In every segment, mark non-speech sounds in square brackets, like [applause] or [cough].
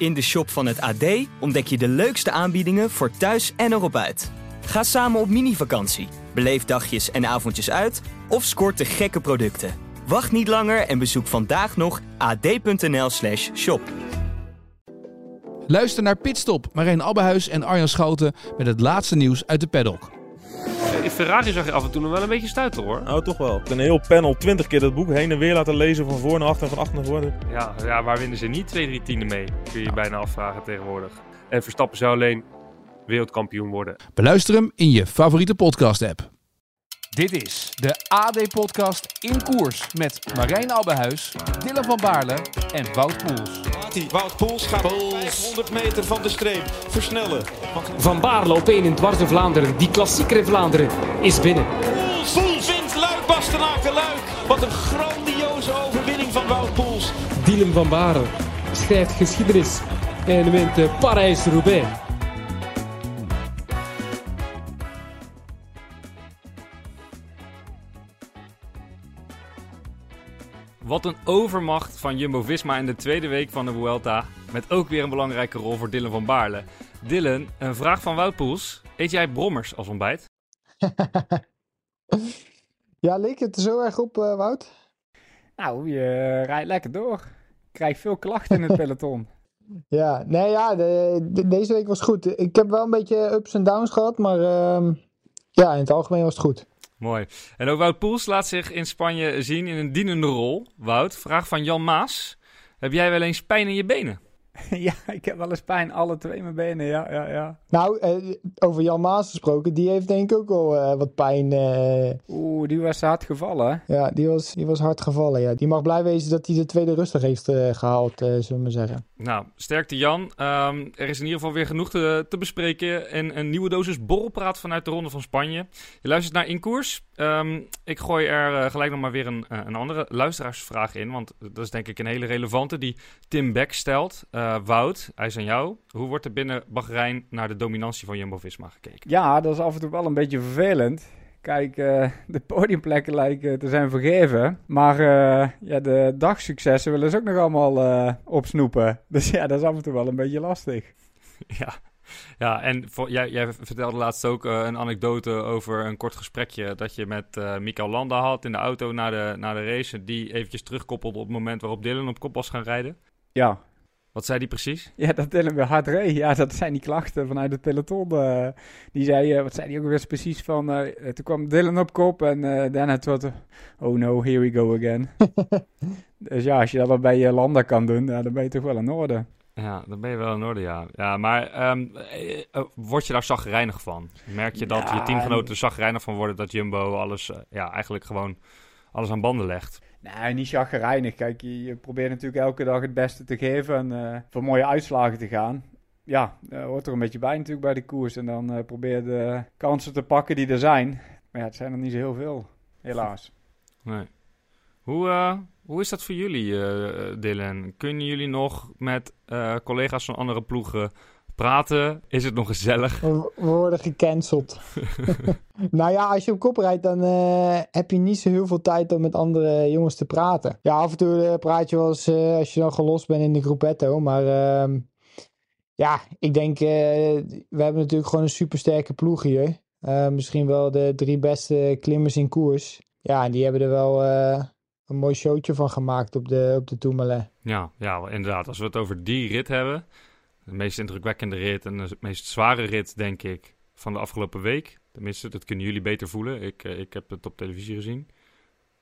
In de shop van het AD ontdek je de leukste aanbiedingen voor thuis en erop uit. Ga samen op mini-vakantie, beleef dagjes en avondjes uit of scoort de gekke producten. Wacht niet langer en bezoek vandaag nog ad.nl/slash shop. Luister naar Pitstop, Marijn Abbehuis en Arjan Schouten met het laatste nieuws uit de paddock. In Ferrari zag je af en toe nog wel een beetje stuiten hoor. Nou, toch wel. Een heel panel, 20 keer dat boek heen en weer laten lezen van voor naar achter en van achter naar voren. Ja, ja waar winnen ze niet twee, drie tienden mee? Kun je je bijna afvragen tegenwoordig. En Verstappen zou alleen wereldkampioen worden. Beluister hem in je favoriete podcast-app. Dit is de AD-podcast In Koers met Marijn Abbehuis, Dylan van Baarle en Wout Poels. Wout Poels gaat 500 meter van de streep versnellen. Van Baarle op 1 in dwars in Vlaanderen. Die klassieker in Vlaanderen is binnen. Poels, Poels wint Luik Bastenaken Luik. Wat een grandioze overwinning van Wout Poels. Dylan van Baarle schrijft geschiedenis en wint de Parijs-Roubaix. Wat een overmacht van Jumbo-Visma in de tweede week van de Vuelta. Met ook weer een belangrijke rol voor Dylan van Baarle. Dylan, een vraag van Wout Poels. Eet jij brommers als ontbijt? [laughs] ja, leek het er zo erg op, uh, Wout? Nou, je rijdt lekker door. Krijg veel klachten in het [laughs] peloton. ja, nee, ja, de, de, deze week was goed. Ik heb wel een beetje ups en downs gehad, maar uh, ja, in het algemeen was het goed. Mooi. En ook Wout Poels laat zich in Spanje zien in een dienende rol. Wout, vraag van Jan Maas. Heb jij wel eens pijn in je benen? [laughs] ja, ik heb wel eens pijn, alle twee mijn benen, ja, ja, ja. Nou, eh, over Jan Maas gesproken, die heeft denk ik ook wel uh, wat pijn. Uh... Oeh, die was hard gevallen. Ja, die was, die was hard gevallen, ja. Die mag blij wezen dat hij de tweede rustig heeft gehaald, zullen we maar zeggen. Nou, sterkte Jan. Um, er is in ieder geval weer genoeg te, bespreken. En een nieuwe dosis borrelpraat vanuit de Ronde van Spanje. Je luistert naar In Koers. Um, ik gooi er gelijk nog maar weer een, een andere luisteraarsvraag in, want dat is denk ik een hele relevante die Tim Beck stelt. Uh, Wout, hij is aan jou. Hoe wordt er binnen Bahrein naar de dominantie van Jumbo-Visma gekeken? Ja, dat is af en toe wel een beetje vervelend. Kijk, uh, de podiumplekken lijken te zijn vergeven. Maar uh, ja, de dagsuccessen willen ze ook nog allemaal opsnoepen. [laughs] Dus ja, dat is af en toe wel een beetje lastig. [laughs] Ja, ja, en voor, jij, jij, vertelde laatst ook uh, een anekdote over een kort gesprekje dat je met uh, Mikael Landa had in de auto naar de, naar de race. Die eventjes terugkoppelde op het moment waarop Dylan op kop was gaan rijden. Ja. Wat zei die precies? Ja, dat Dylan weer hard reed. Ja, dat zijn die klachten vanuit het peloton. Uh, die zei, wat zei die ook weer precies van... toen kwam Dylan op kop en daarna het wat... oh no, here we go again. [laughs] dus ja, als je dat bij je Landa kan doen, ja, dan ben je toch wel in orde. Ja, dan ben je wel in orde, ja. Ja, maar um, word je daar zagrijnig van? Merk je dat ja, je teamgenoten er zagrijnig van worden dat Jumbo alles, uh, ja, eigenlijk gewoon alles aan banden legt? Nee, niet chagrijnig. Kijk, je, je, probeert natuurlijk elke dag het beste te geven en uh, voor mooie uitslagen te gaan. Ja, uh, hoort er een beetje bij natuurlijk bij de koers. En dan uh, probeer de kansen te pakken die er zijn. Maar ja, het zijn er niet zo heel veel, helaas. Nee. Hoe, hoe is dat voor jullie, Dylan? Kunnen jullie nog met collega's van andere ploegen praten? Is het nog gezellig? We worden gecanceld. [laughs] nou ja, als je op kop rijdt, dan uh, heb je niet zo heel veel tijd om met andere jongens te praten. Ja, af en toe praat je wel eens als je dan gelost bent in de groepetto. Maar ehm, ja, ik denk, we hebben natuurlijk gewoon een supersterke ploeg hier. misschien wel de drie beste klimmers in koers. Ja, en die hebben er wel een mooi showtje van gemaakt op de, op de Tourmalet. Ja, ja, inderdaad. Als we het over die rit hebben, de meest indrukwekkende rit en de meest zware rit, denk ik, van de afgelopen week. Tenminste, dat kunnen jullie beter voelen. Ik, ik heb het op televisie gezien.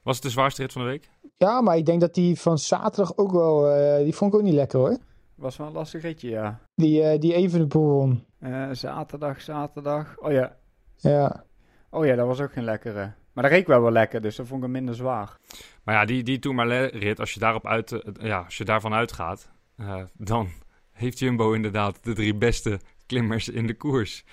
Was het de zwaarste rit van de week? Ja, maar ik denk dat die van zaterdag ook wel... Uh, die vond ik ook niet lekker hoor. Was wel een lastig ritje, ja. Die, uh, die Evenepoel won. Uh, zaterdag, zaterdag. Oh ja. Ja. Oh ja, dat was ook geen lekkere. Maar dat reek wel wel lekker, dus dat vond ik hem minder zwaar. Maar ja, die, die Tourmalet-rit, als je, daarop uit, ja, als je daarvan uitgaat, uh, dan heeft Jumbo inderdaad de drie beste klimmers in de koers.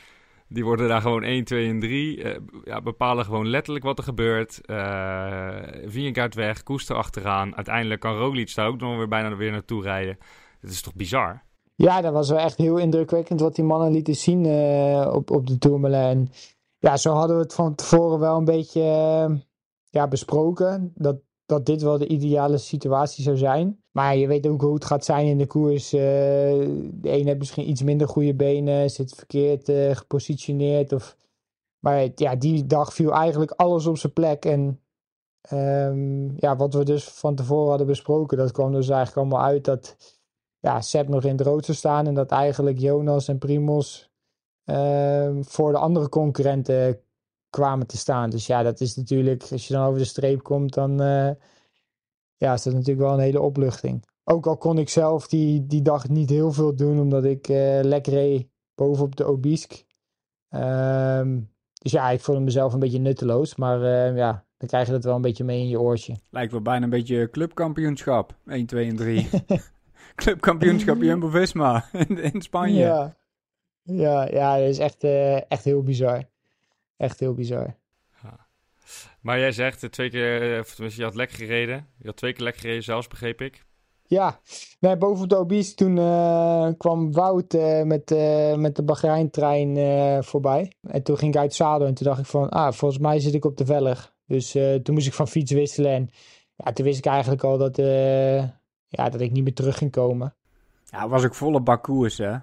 Die worden daar gewoon 1, 2 en 3. Uh, ja, bepalen gewoon letterlijk wat er gebeurt. Uh, Vingegaard weg, Koes achteraan. Uiteindelijk kan Roglic daar ook nog weer bijna weer naartoe rijden. Het is toch bizar? Ja, dat was wel echt heel indrukwekkend wat die mannen lieten zien uh, op, op de Tourmalet. Ja, zo hadden we het van tevoren wel een beetje ja, besproken. Dat dat dit wel de ideale situatie zou zijn. Maar je weet ook hoe het gaat zijn in de koers. Uh, de een heeft misschien iets minder goede benen, zit verkeerd uh, gepositioneerd. Of... Maar ja, die dag viel eigenlijk alles op zijn plek. En um, ja, wat we dus van tevoren hadden besproken, dat kwam dus eigenlijk allemaal uit dat ja, Seb nog in het rood zou staan. En dat eigenlijk Jonas en Primos um, voor de andere concurrenten kwamen te staan. Dus ja, dat is natuurlijk, als je dan over de streep komt, dan uh, ja, is dat natuurlijk wel een hele opluchting. Ook al kon ik zelf die, die dag niet heel veel doen, omdat ik uh, lekker reed bovenop de Obisk. Um, dus ja, ik voelde mezelf een beetje nutteloos. Maar uh, ja, dan krijg je dat wel een beetje mee in je oortje. Lijkt wel bijna een beetje clubkampioenschap. 1, 2 en 3. [laughs] clubkampioenschap Jumbo-Visma [laughs] in, in Spanje. Ja. Ja, ja, dat is echt, uh, echt heel bizar. Echt heel bizar. Ja. Maar jij zegt twee keer, of tenminste, je had lek gereden. Je had twee keer lek gereden zelfs, begreep ik. Ja, nee, boven de Obis toen uh, kwam Wout uh, met, uh, met de Bahrein-trein voorbij. En toen ging ik uit zadel en toen dacht ik van, ah, volgens mij zit ik op de vellig. Dus toen moest ik van fiets wisselen en ja, toen wist ik eigenlijk al dat, ja, dat ik niet meer terug ging komen. Ja, was ik volle bakkoers, hè?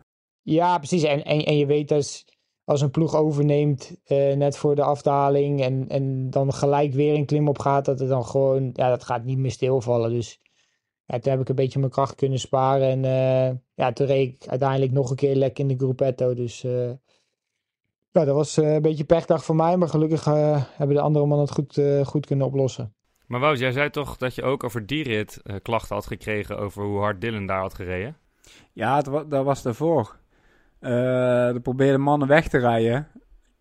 Ja, precies. En, en, en je weet als, als een ploeg overneemt net voor de afdaling en, en dan gelijk weer een klim op gaat, dat het dan gewoon, ja, dat gaat niet meer stilvallen. Dus ja, toen heb ik een beetje mijn kracht kunnen sparen. En uh, ja, toen reed ik uiteindelijk nog een keer lekker in de groepetto. Dus uh, ja, dat was een beetje pechdag voor mij. Maar gelukkig hebben de andere mannen het goed, goed kunnen oplossen. Maar Wout, jij zei toch dat je ook over die rit klachten had gekregen over hoe hard Dylan daar had gereden? Ja, dat was daarvoor. Er probeerden mannen weg te rijden.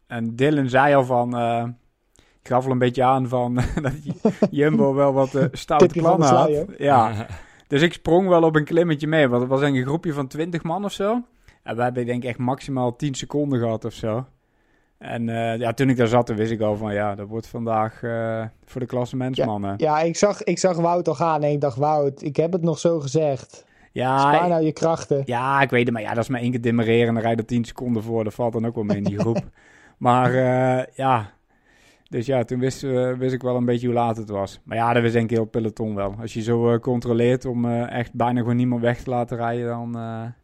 En Dylan zei al van ik gaf al een beetje aan van [laughs] dat Jumbo wel wat uh, [laughs] stoute plannen had. Ja. [laughs] Dus ik sprong wel op een klimmetje mee. Want het was een groepje van 20 man of zo. En we hebben denk ik echt maximaal 10 seconden gehad of zo. En uh, ja, toen ik daar zat, wist ik al van ja, dat wordt vandaag uh, voor de klasse mensmannen. Ja, ja, ik, zag, ik zag Wout al gaan en ik dacht, Wout, ik heb het nog zo gezegd. Ja, Spaar nou je krachten. Ja, ik weet het, maar ja, dat is maar één keer demereren en dan rijd je er 10 seconden voor. Dat valt dan ook wel mee in die groep. [laughs] maar uh, ja, dus ja, toen wist, uh, wist ik wel een beetje hoe laat het was. Maar ja, dat wist denk ik heel peloton wel. Als je zo uh, controleert om echt bijna gewoon niemand weg te laten rijden, dan,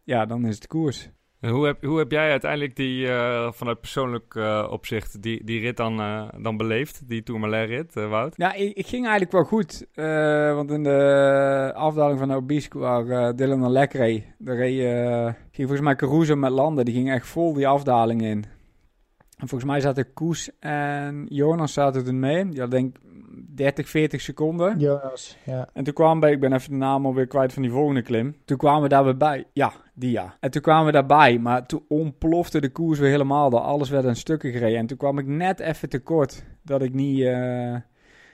ja, dan is het koers. En hoe, heb, hoe heb jij uiteindelijk die, vanuit persoonlijk opzicht, die, die rit dan, dan beleefd? Die Tourmalet rit, Wout? Ja, ik, ik, ging eigenlijk wel goed. want in de afdaling van Obisque, waar Dylan een lek reed, daar ging volgens mij Caruso met landen. Die ging echt vol die afdaling in. En volgens mij zaten Koes en Jonas zaten er mee. Die denk 30, 40 seconden. Ja. En toen kwamen we, ik ben even de naam alweer kwijt van die volgende klim. Toen kwamen we daar weer bij. Ja, die ja. En toen kwamen we daarbij, maar toen ontplofte de koers weer helemaal. Dat alles werd in stukken gereden. En toen kwam ik net even tekort dat ik niet, uh,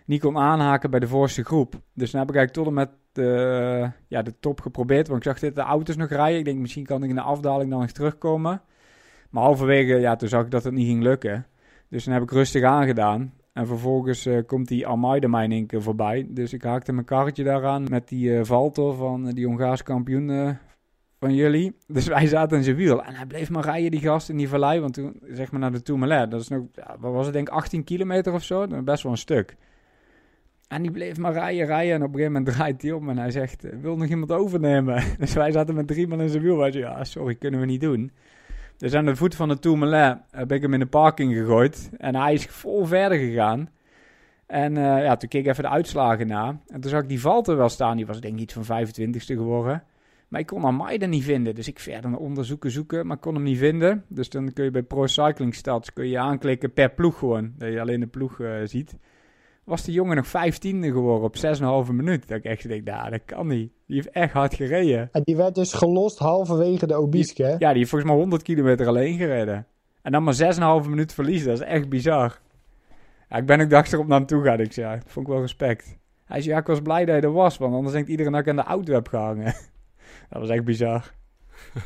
niet kon aanhaken bij de voorste groep. Dus dan heb ik eigenlijk tot en met de, ja, de top geprobeerd. Want ik zag dit de auto's nog rijden. Ik denk misschien kan ik in de afdaling dan nog terugkomen. Maar halverwege, ja, toen zag ik dat het niet ging lukken. Dus dan heb ik rustig aangedaan. En vervolgens uh, komt die Almeida mij voorbij. Dus ik haakte mijn karretje daaraan met die uh, Valtor van uh, die Hongaarse kampioen van jullie. [laughs] Dus wij zaten in zijn wiel. En hij bleef maar rijden, die gast in die vallei. Want toen, zeg maar naar de Tourmalet. Dat is nog, wat was het denk ik, 18 kilometer of zo. Best wel een stuk. En die bleef maar rijden, rijden. En op een gegeven moment [laughs] draait hij om en hij zegt, wil nog iemand overnemen? [laughs] Dus wij zaten met drie man in zijn wiel. Wij zeiden, ja, sorry, kunnen we niet doen. Dus aan de voet van de Tourmalet heb ik hem in de parking gegooid. En hij is vol verder gegaan. En uh, ja, toen keek ik even de uitslagen na. En toen zag ik die Valter wel staan. Die was denk ik iets van 25ste geworden. Maar ik kon Amaida niet vinden. Dus ik verder onderzoeken, zoeken, maar kon hem niet vinden. Dus dan kun je bij Pro Cycling Stats kun je aanklikken per ploeg gewoon. Dat je alleen de ploeg uh, ziet was de jongen nog vijftiende geworden op 6,5 minuut. Dat ik echt denk, nou, dat kan niet. Die heeft echt hard gereden. En die werd dus gelost halverwege de Obisque, hè? Ja, die heeft volgens mij 100 kilometer alleen gereden. En dan maar 6,5 minuut verliezen, dat is echt bizar. Ja, ik ben ook dag erop naar hem toe gegaan. Ik zei, vond ik wel respect. Hij zei, ja, ik was blij dat je er was, want anders denkt iedereen dat ik aan de auto heb gehangen. [laughs] dat was echt bizar. [laughs]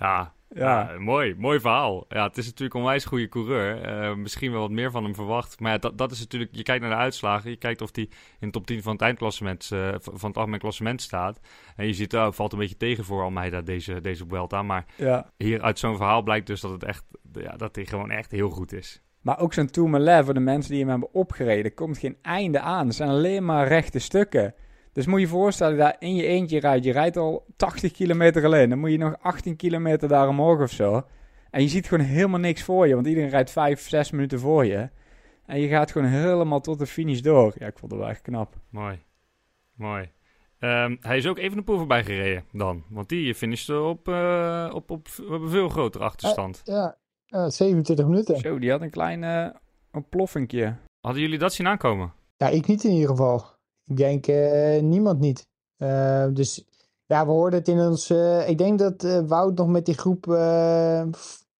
ja, ja. mooi, mooi verhaal. Ja, het is natuurlijk een onwijs goede coureur. Uh, misschien wel wat meer van hem verwacht. Maar ja, dat, dat is natuurlijk, je kijkt naar de uitslagen. Je kijkt of hij in de top 10 van het eindklassement, uh, van het algemeen klassement staat. En je ziet, uh, valt een beetje tegen voor Almeida deze, deze Vuelta. Maar ja. hier uit zo'n verhaal blijkt dus dat het echt, ja, dat hij gewoon echt heel goed is. Maar ook zo'n Tourmalet, voor de mensen die hem hebben opgereden, komt geen einde aan. Er zijn alleen maar rechte stukken. Dus moet je je voorstellen, dat in je eentje rijdt. Je rijdt al 80 kilometer alleen. Dan moet je nog 18 kilometer daar omhoog of zo. En je ziet gewoon helemaal niks voor je. Want iedereen rijdt 5, 6 minuten voor je. En je gaat gewoon helemaal tot de finish door. Ja, ik vond het wel echt knap. Mooi. Mooi. Ehm, hij is ook even de poel voorbij gereden dan. Want die finishte op, uh, op, op, op, een veel grotere achterstand. Uh, ja, uh, 27 minuten. Zo, die had een klein uh, ontploffingje. Hadden jullie dat zien aankomen? Ja, ik niet in ieder geval. Ik denk uh, niemand niet. Uh, dus ja, we hoorden het in ons. Uh, ik denk dat Wout nog met die groep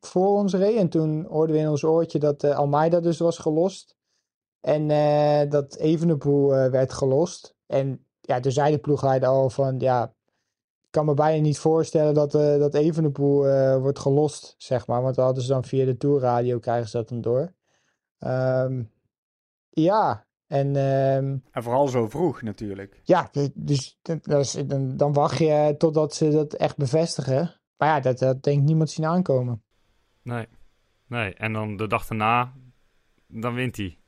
voor ons reed. En toen hoorden we in ons oortje dat Almeida dus was gelost. En dat Evenepoel werd gelost. En ja, toen zei de ploegleider al van ja. Ik kan me bijna niet voorstellen dat, dat Evenepoel wordt gelost, zeg maar. Want dan hadden ze dan via de tourradio krijgen ze dat dan door. Um, ja, en, um, en vooral zo vroeg natuurlijk. Ja, dus dan, dan wacht je totdat ze dat echt bevestigen. Maar ja, dat, dat denkt niemand zien aankomen. Nee, nee. En dan de dag daarna, dan wint hij.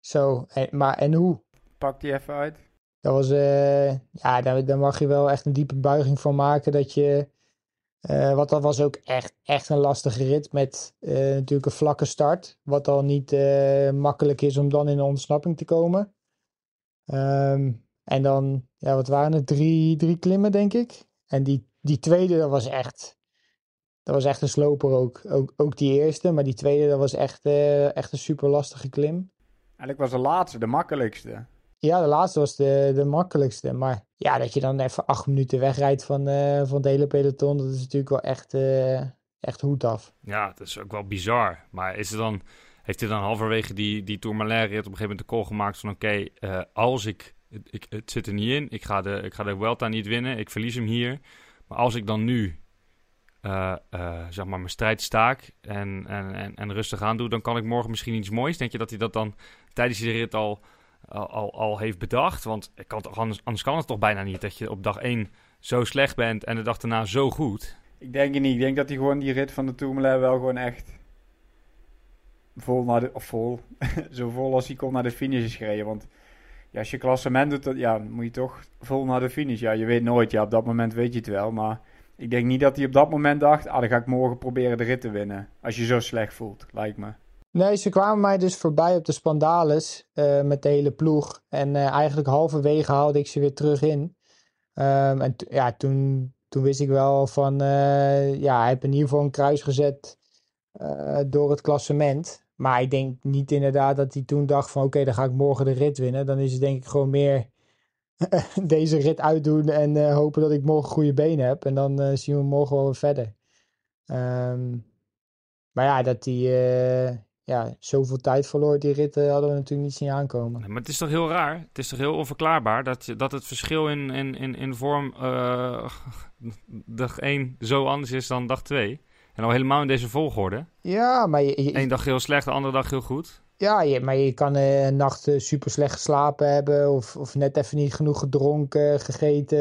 Zo, en, maar en hoe? Pak die even uit. Dat was, uh, ja, daar, daar mag je wel echt een diepe buiging van maken. Dat je, uh, want dat was ook echt, echt een lastige rit met uh, natuurlijk een vlakke start. Wat al niet uh, makkelijk is om dan in de ontsnapping te komen. Um, en dan, ja, wat waren het? Drie, drie klimmen, denk ik. En die, die tweede, dat was echt, dat was echt een sloper ook. ook. Ook die eerste, maar die tweede, dat was echt, echt een super lastige klim. Eigenlijk was de laatste de makkelijkste. Ja, de laatste was de, de makkelijkste. Maar ja, dat je dan even acht minuten wegrijdt van, uh, van het hele peloton, dat is natuurlijk wel echt, uh, echt hoed af. Ja, dat is ook wel bizar. Maar is het dan, heeft hij dan halverwege die, die Tourmalet op een gegeven moment de call gemaakt van oké, uh, als ik, ik, het zit er niet in, ik ga, de, ik ga de Vuelta niet winnen, ik verlies hem hier. Maar als ik dan nu zeg maar mijn strijd staak en, en, en rustig aan doe, dan kan ik morgen misschien iets moois. Denk je dat hij dat dan tijdens die rit al al, al, heeft bedacht. Want kan anders, kan het toch bijna niet dat je op dag 1 zo slecht bent en de dag daarna zo goed. Ik denk het niet. Ik denk dat hij gewoon die rit van de Tourmalet wel gewoon echt vol naar de, of vol, [laughs] zo vol als hij kon naar de finish is gereden. Want ja, als je klassement doet, ja, dan moet je toch vol naar de finish. Ja, je weet nooit. Ja, op dat moment weet je het wel. Maar ik denk niet dat hij op dat moment dacht, ah, dan ga ik morgen proberen de rit te winnen. Als je zo slecht voelt, lijkt me. Nee, ze kwamen mij dus voorbij op de Spandales uh, met de hele ploeg. En uh, eigenlijk halverwege haalde ik ze weer terug in. Um, en ja, toen, toen wist ik wel van, uh, ja, hij heeft in ieder geval een kruis gezet door het klassement. Maar ik denk niet inderdaad dat hij toen dacht van, oké, dan ga ik morgen de rit winnen. Dan is het denk ik gewoon meer [laughs] deze rit uitdoen en hopen dat ik morgen goede benen heb. En dan zien we morgen wel weer verder. Um, maar ja, dat die ja, zoveel tijd verloor die ritten hadden we natuurlijk niet zien aankomen. Nee, maar het is toch heel raar, het is toch heel onverklaarbaar dat, dat het verschil in, in, in, in vorm uh, [laughs] dag 1 zo anders is dan dag 2. En al helemaal in deze volgorde. Ja, maar... Je, Eén dag heel slecht, de andere dag heel goed. Ja, je, maar je kan uh, een nacht uh, super slecht geslapen hebben of, of net even niet genoeg gedronken, gegeten.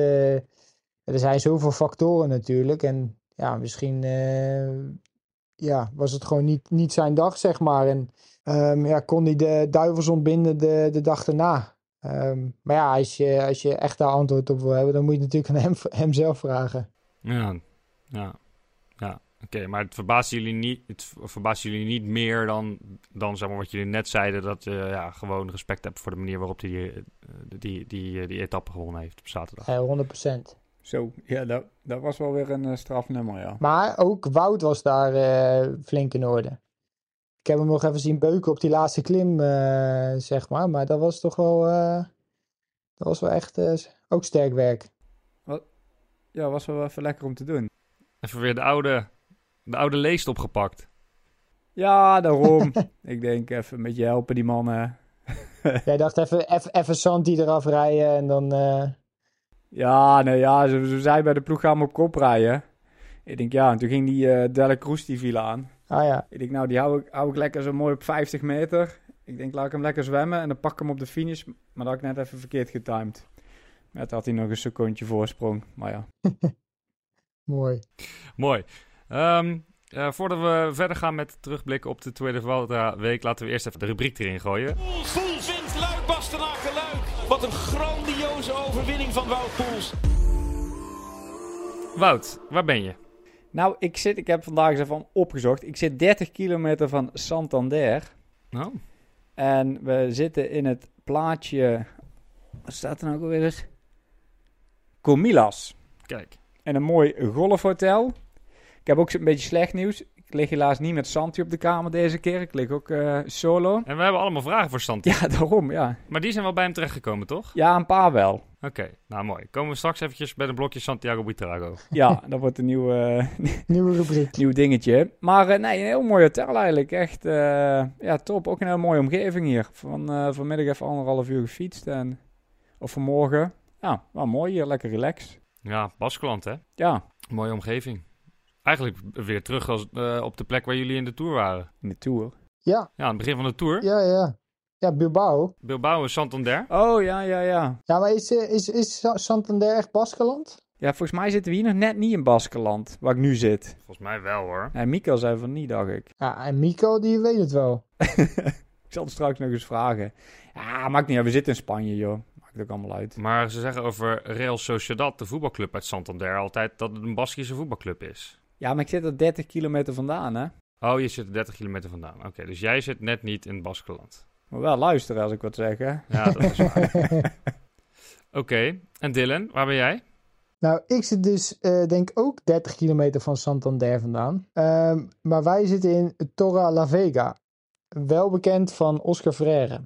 Er zijn zoveel factoren natuurlijk. En ja, misschien ja, was het gewoon niet, niet zijn dag, zeg maar. En um, ja, kon hij de duivels ontbinden de, de dag daarna. Um, maar ja, als je, als je echt daar antwoord op wil hebben, dan moet je het natuurlijk aan hem, hem zelf vragen. Ja, ja, ja. Oké, okay, maar het verbaast jullie niet, het verbaast jullie niet meer dan, dan zeg maar, wat jullie net zeiden, dat je ja, gewoon respect hebt voor de manier waarop hij die, die, die, die, etappe gewonnen heeft op zaterdag. Ja, 100 procent. Zo, ja, dat, dat was wel weer een uh, strafnummer, ja. Maar ook Wout was daar uh, flink in orde. Ik heb hem nog even zien beuken op die laatste klim, uh, zeg maar. Maar dat was toch wel, dat was wel echt ook sterk werk. Wat? Ja, was wel even lekker om te doen. Even weer de oude, de oude leest opgepakt. Ja, daarom. [laughs] ik denk even met je helpen, die mannen. Jij dacht even, even, even Santi eraf rijden en dan... Ja, nee, ja, ze, ze zei bij de ploeg gaan we op kop rijden. Ik denk ja, en toen ging die uh, Delle Kroes die viel aan. Ah ja. Ik denk nou, die hou ik, hou ik lekker zo mooi op 50 meter. Ik denk laat ik hem lekker zwemmen en dan pak ik hem op de finish. Maar dat had ik net even verkeerd getimed. Net had hij nog een secondje voorsprong, maar ja. [laughs] mooi. Mooi. Um, Eh, voordat we verder gaan met terugblikken op de Tweede Vuelta week, laten we eerst even de rubriek erin gooien. Wat een grandioze overwinning van Wout Poels. Wout, waar ben je? Nou, ik, zit, ik heb vandaag eens even opgezocht. Ik zit 30 kilometer van Santander. Oh, En we zitten in het plaatje... Wat staat er nou ook alweer? Comilas. kijk. En een mooi golfhotel. Ik heb ook een beetje slecht nieuws. Ik lig helaas niet met Santi op de kamer deze keer. Ik lig ook eh, solo. En we hebben allemaal vragen voor Santi. Ja, daarom, ja. Maar die zijn wel bij hem terechtgekomen, toch? Ja, een paar wel. Oké, nou mooi. Komen we straks eventjes bij een blokje Santiago Buitrago. Ja, dat wordt een nieuw, eh, [laughs] Nieuwe rubriek. nieuw dingetje. Maar eh, nee, een heel mooi hotel eigenlijk. Echt, eh, ja, top. Ook een hele mooie omgeving hier. Van, eh, vanmiddag even anderhalf uur gefietst. En, of vanmorgen. Ja, wel mooi hier. Lekker relaxed. Ja, Baskeland, hè? Ja, Mooie omgeving. Eigenlijk weer terug als, eh, op de plek waar jullie in de Tour waren. in de Tour. Ja, Ja, aan het begin van de Tour. ja, ja. Ja, Bilbao. Bilbao en Santander. Oh, ja, ja, ja. Ja, maar is, eh, is, is Sa- Santander echt Baskeland? Ja, volgens mij zitten we hier nog net niet in Baskeland, waar ik nu zit. Volgens mij wel, hoor. En Mika zei van niet, dacht ik. Ja, en Mico, die weet het wel. [laughs] Ik zal het straks nog eens vragen. Ja, maakt niet uit. We zitten in Spanje, joh. Maakt ook allemaal uit. Maar ze zeggen over Real Sociedad, de voetbalclub uit Santander, altijd dat het een Baskische voetbalclub is. Ja, maar ik zit er 30 kilometer vandaan, hè. Oh, je zit er 30 kilometer vandaan. Oké, dus jij zit net niet in Baskeland. Maar wel luisteren als ik wat zeg, hè. Ja, dat is waar. [laughs] Oké, en Dylan, waar ben jij? Nou, ik zit dus, eh, denk ook 30 kilometer van Santander vandaan. Ehm, maar wij zitten in Torre la Vega. Wel bekend van Oscar Freire.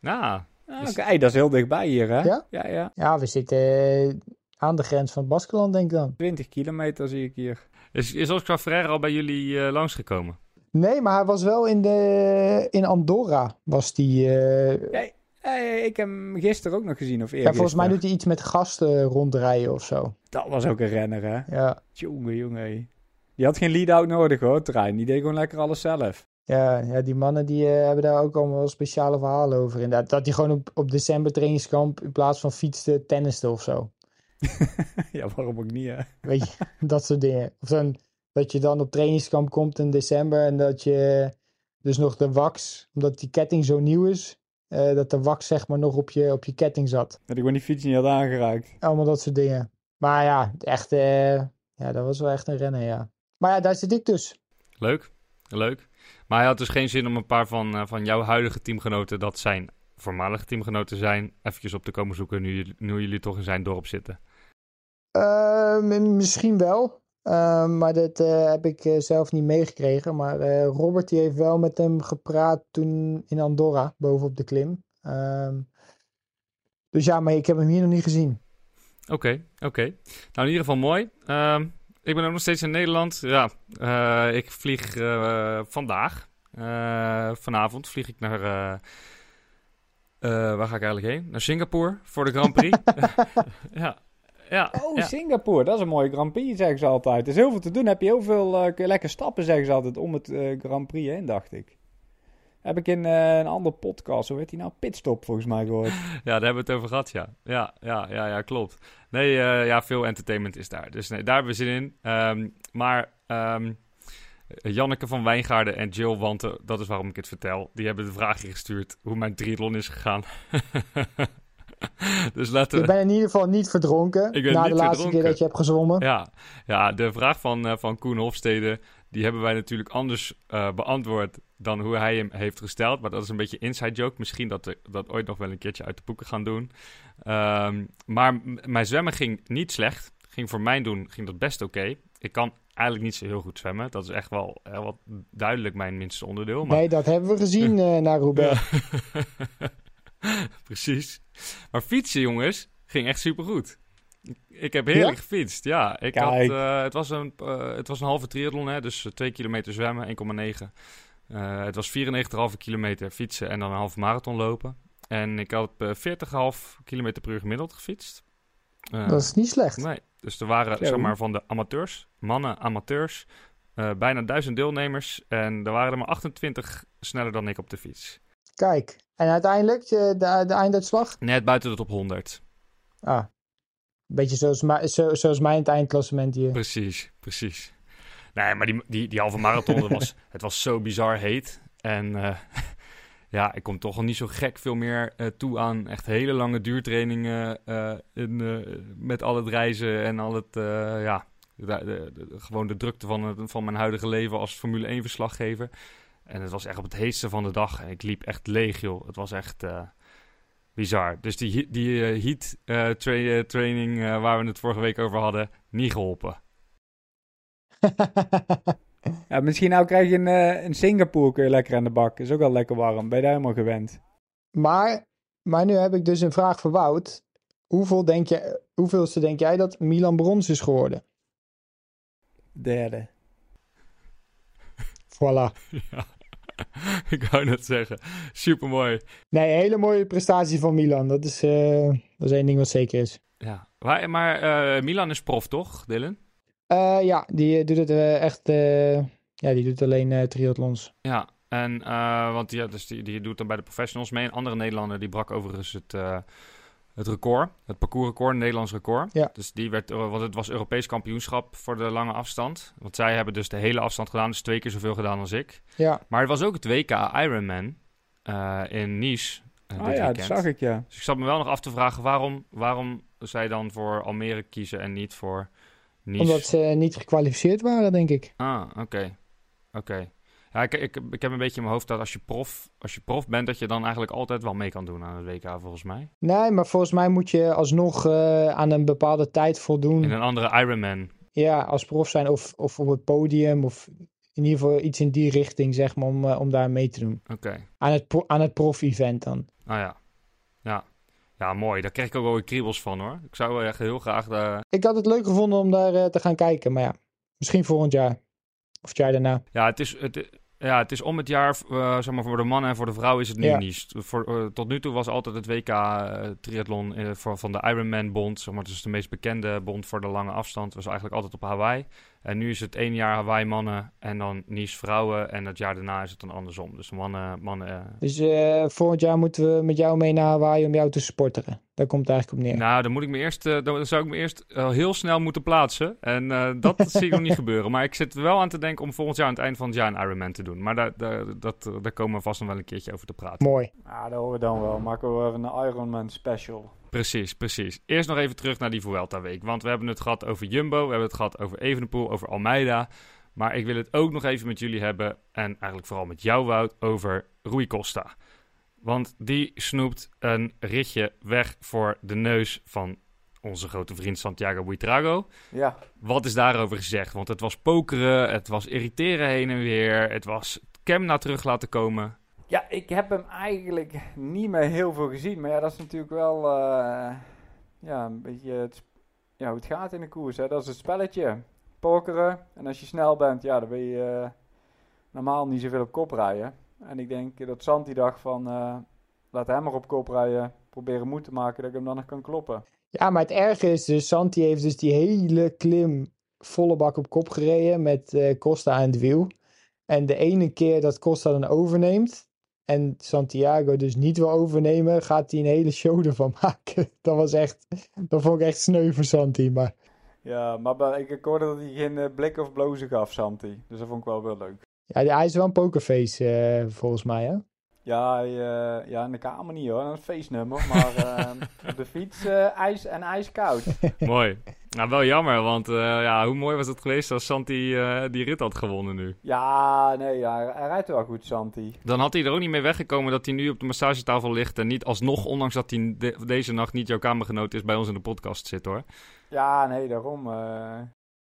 Nou, Ah, Is- Oké, hey, dat is heel dichtbij hier, hè. Ja? Ja, ja. Ja, we zitten eh, aan de grens van Baskeland, denk ik dan. 20 kilometer zie ik hier. Is, is Oscar Freire al bij jullie eh, langsgekomen? Nee, maar hij was wel in, de, in Andorra. Was die, eh, Hey, ik heb hem gisteren ook nog gezien, of ja, eerder. volgens mij doet hij iets met gasten rondrijden of zo. Dat was ook een renner, hè. Ja, Jongen, jongen. Die had geen lead-out nodig, hoor, trein. Die deed gewoon lekker alles zelf. ja, ja die mannen die eh, hebben daar ook allemaal wel speciale verhalen over. Inderdaad, dat hij gewoon op, op december trainingskamp in plaats van fietste, tenniste of zo. [laughs] ja, waarom ook niet, hè. Weet je, dat soort dingen. Of dan dat je dan op trainingskamp komt in december en dat je dus nog de wax, omdat die ketting zo nieuw is, eh, dat de wax zeg maar nog op je, op je ketting zat. Dat ik gewoon die fiets niet had aangeraakt. Allemaal dat soort dingen. Maar ja, echt, eh, ja, dat was wel echt een rennen, ja. Maar ja, daar zit ik dus. Leuk, leuk. Maar hij had dus geen zin om een paar van, eh, van jouw huidige teamgenoten, dat zijn voormalige teamgenoten zijn, eventjes op te komen zoeken nu, jullie- nu jullie toch in zijn dorp zitten. Eh, m- misschien wel. Eh, maar dat eh, heb ik eh, zelf niet meegekregen. Maar eh, Robert die heeft wel met hem gepraat toen in Andorra, bovenop de klim. Ehm, dus ja, maar ik heb hem hier nog niet gezien. Oké, oké. Nou, in ieder geval mooi. Ehm, ik ben ook nog steeds in Nederland. Ja, ik vlieg vandaag. vanavond vlieg ik naar... waar ga ik eigenlijk heen? Naar Singapore voor de Grand Prix. [laughs] [laughs] ja, ja, Oh, ja. Singapore, dat is een mooie Grand Prix, zeggen ze altijd. Er is heel veel te doen. Heb je heel veel, je lekker stappen, zeggen ze altijd, om het eh, Grand Prix heen, dacht ik. Heb ik in eh, een andere podcast, hoe heet die nou? Pitstop, volgens mij gehoord. [laughs] Ja, daar hebben we het over gehad, ja. Ja, ja, ja, ja klopt. Nee, ja, veel entertainment is daar. Dus nee, daar hebben we zin in. Ehm, maar ehm, Janneke van Wijngaarden en Jill Wanten, dat is waarom ik het vertel, die hebben de vraag gestuurd hoe mijn triathlon is gegaan. [laughs] [laughs] dus laten Je we... bent in ieder geval niet verdronken. Na niet de laatste verdronken. keer dat je hebt gezwommen. Ja, ja, de vraag van, eh, van Koen Hofstede, die hebben wij natuurlijk anders eh, beantwoord dan hoe hij hem heeft gesteld. Maar dat is een beetje inside joke. Misschien dat we dat ooit nog wel een keertje uit de boeken gaan doen. Ehm, maar mijn zwemmen ging niet slecht. Ging voor mijn doen ging dat best oké. Ik kan eigenlijk niet zo heel goed zwemmen. Dat is echt wel, eh, wel duidelijk mijn minste onderdeel. Maar... Nee, dat hebben we gezien [laughs] eh naar Roubaix. Precies. Maar fietsen, jongens, ging echt supergoed. Ik heb heerlijk Ja? gefietst, ja. Ik Kijk. had, eh, het, was een, eh, het was een halve triathlon, hè, dus eh, 2 kilometer zwemmen, 1,9. Eh, het was 94,5 kilometer fietsen en dan een halve marathon lopen. En ik had eh 40,5 kilometer per uur gemiddeld gefietst. Eh, Dat is niet slecht. Nee, dus er waren zeg maar van de amateurs, mannen amateurs, eh, bijna duizend deelnemers. En er waren er maar 28 sneller dan ik op de fiets. Kijk. En uiteindelijk, eh, de, de einduitslag? Net buiten de top 100. Ah. Een beetje zoals, mij- zo, zoals mijn het eindklassement hier. Precies, precies. Nee, maar die, die, die halve marathon, was, [laughs] het was zo bizar heet. En uh, [laughs] ja, ik kom toch al niet zo gek veel meer uh, toe aan echt hele lange duurtrainingen. Uh, in, met al het reizen en al het, ja, de, de, de, gewoon de drukte van, het, van mijn huidige leven als Formule 1-verslaggever. En het was echt op het heetste van de dag. En ik liep echt leeg, joh. Het was echt bizar. Dus die, die heat tra training waar we het vorige week over hadden, niet geholpen. [laughs] ja, misschien nou krijg je een, uh, in Singapore kun je lekker aan de bak. Is ook wel lekker warm. Ben je daar helemaal gewend. Maar, maar nu heb ik dus een vraag voor Wout. Hoeveel denk je, hoeveelste denk jij dat Milan brons is geworden? Derde. Voilà. [laughs] Ja, [laughs] ik wou net zeggen. Supermooi. Nee, hele mooie prestatie van Milan. Dat is, uh, dat is één ding wat zeker is. Ja, maar, maar uh, Milan is prof, toch, Dylan? Uh, ja, die doet het echt. Ja, die doet alleen triathlons. Ja, en want ja, dus die, die doet dan bij de professionals mee. Een andere Nederlander die brak overigens het, het record, het parcoursrecord, een Nederlands record. Ja. Dus die werd, want het was Europees kampioenschap voor de lange afstand. Want zij hebben dus de hele afstand gedaan, dus twee keer zoveel gedaan als ik. Ja. Maar het was ook het WK Ironman in Nice. oh ja, dat zag ik ja. Dus ik zat me wel nog af te vragen waarom, waarom zij dan voor Almere kiezen en niet voor Nice. Omdat ze niet gekwalificeerd waren, denk ik. Ah, oké. Okay. Oké. Okay. Ja, ik, ik, ik heb een beetje in mijn hoofd dat als je, prof, als je prof bent, dat je dan eigenlijk altijd wel mee kan doen aan het WK, volgens mij. Nee, maar volgens mij moet je alsnog uh, aan een bepaalde tijd voldoen. In een andere Ironman. Ja, als prof zijn of, of op het podium of in ieder geval iets in die richting, zeg maar, om, uh, om daar mee te doen. Oké. Okay. Aan het, aan het prof-event dan. Ah ja. Ja. Ja, mooi. Daar krijg ik ook wel weer kriebels van hoor. Ik zou echt heel graag. De... Ik had het leuk gevonden om daar uh, te gaan kijken, maar ja, misschien volgend jaar. Of het jaar daarna. Ja, het is, het, ja, het is om het jaar, uh, zeg maar voor de mannen en voor de vrouw is het nu Ja. niet. Voor, uh, tot nu toe was altijd het WK uh, triathlon uh, voor, van de Ironman bond. Zeg maar, het is de meest bekende bond voor de lange afstand. was eigenlijk altijd op Hawaii. En nu is het één jaar Hawaii mannen en dan Nice vrouwen. En het jaar daarna is het dan andersom. Dus mannen... mannen Dus uh, volgend jaar moeten we met jou mee naar Hawaii om jou te sporteren. Daar komt het eigenlijk op neer. Nou, dan moet ik me eerst, uh, dan zou ik me eerst uh, heel snel moeten plaatsen. En uh, dat, [laughs] zie ik nog niet gebeuren. Maar ik zit er wel aan te denken om volgend jaar aan het eind van het jaar een Ironman te doen. Maar daar, daar, dat, daar komen we vast nog wel een keertje over te praten. Mooi. Ja, dat horen we dan wel. Maken we even een Ironman special. Precies, precies. Eerst nog even terug naar die Vuelta-week. Want we hebben het gehad over Jumbo, we hebben het gehad over Evenepoel, over Almeida. Maar ik wil het ook nog even met jullie hebben, en eigenlijk vooral met jou Wout, over Rui Costa. Want die snoept een ritje weg voor de neus van onze grote vriend Santiago Buitrago. Ja. Wat is daarover gezegd? Want het was pokeren, het was irriteren heen en weer, het was Kemna terug laten komen. Ja, ik heb hem eigenlijk niet meer heel veel gezien. Maar ja, dat is natuurlijk wel uh, ja, een beetje ja, hoe het gaat in de koers. Hè. Dat is het spelletje. Pokeren. En als je snel bent, ja, dan wil je uh, normaal niet zoveel op kop rijden. En ik denk dat Santi dacht van, uh, laat hem maar op kop rijden. Proberen moed te maken dat ik hem dan nog kan kloppen. Ja, maar het erge is dus, Santi heeft dus die hele klim volle bak op kop gereden met Costa aan het wiel. En de ene keer dat Costa dan overneemt, en Santiago dus niet wil overnemen, gaat hij een hele show [laughs] ervan maken. Dat was echt, dat vond ik echt sneu voor Santi, maar... Ja, maar ik, ik hoorde dat hij geen uh, blik of blozen gaf, Santi. Dus dat vond ik wel wel leuk. Ja, hij is wel een pokerface, uh, volgens mij, hè? Ja, uh, ja, in de kamer niet hoor, een feestnummer. Maar uh, [laughs] op de fiets uh, ijs en ijskoud. [laughs] mooi. Nou, wel jammer, want ja, hoe mooi was het geweest als Santi die rit had gewonnen nu? Ja, nee, ja, hij rijdt wel goed, Santi. Dan had hij er ook niet mee weggekomen dat hij nu op de massagetafel ligt en niet alsnog, ondanks dat hij de deze nacht niet jouw kamergenoot is, bij ons in de podcast zit hoor. Ja, nee, daarom.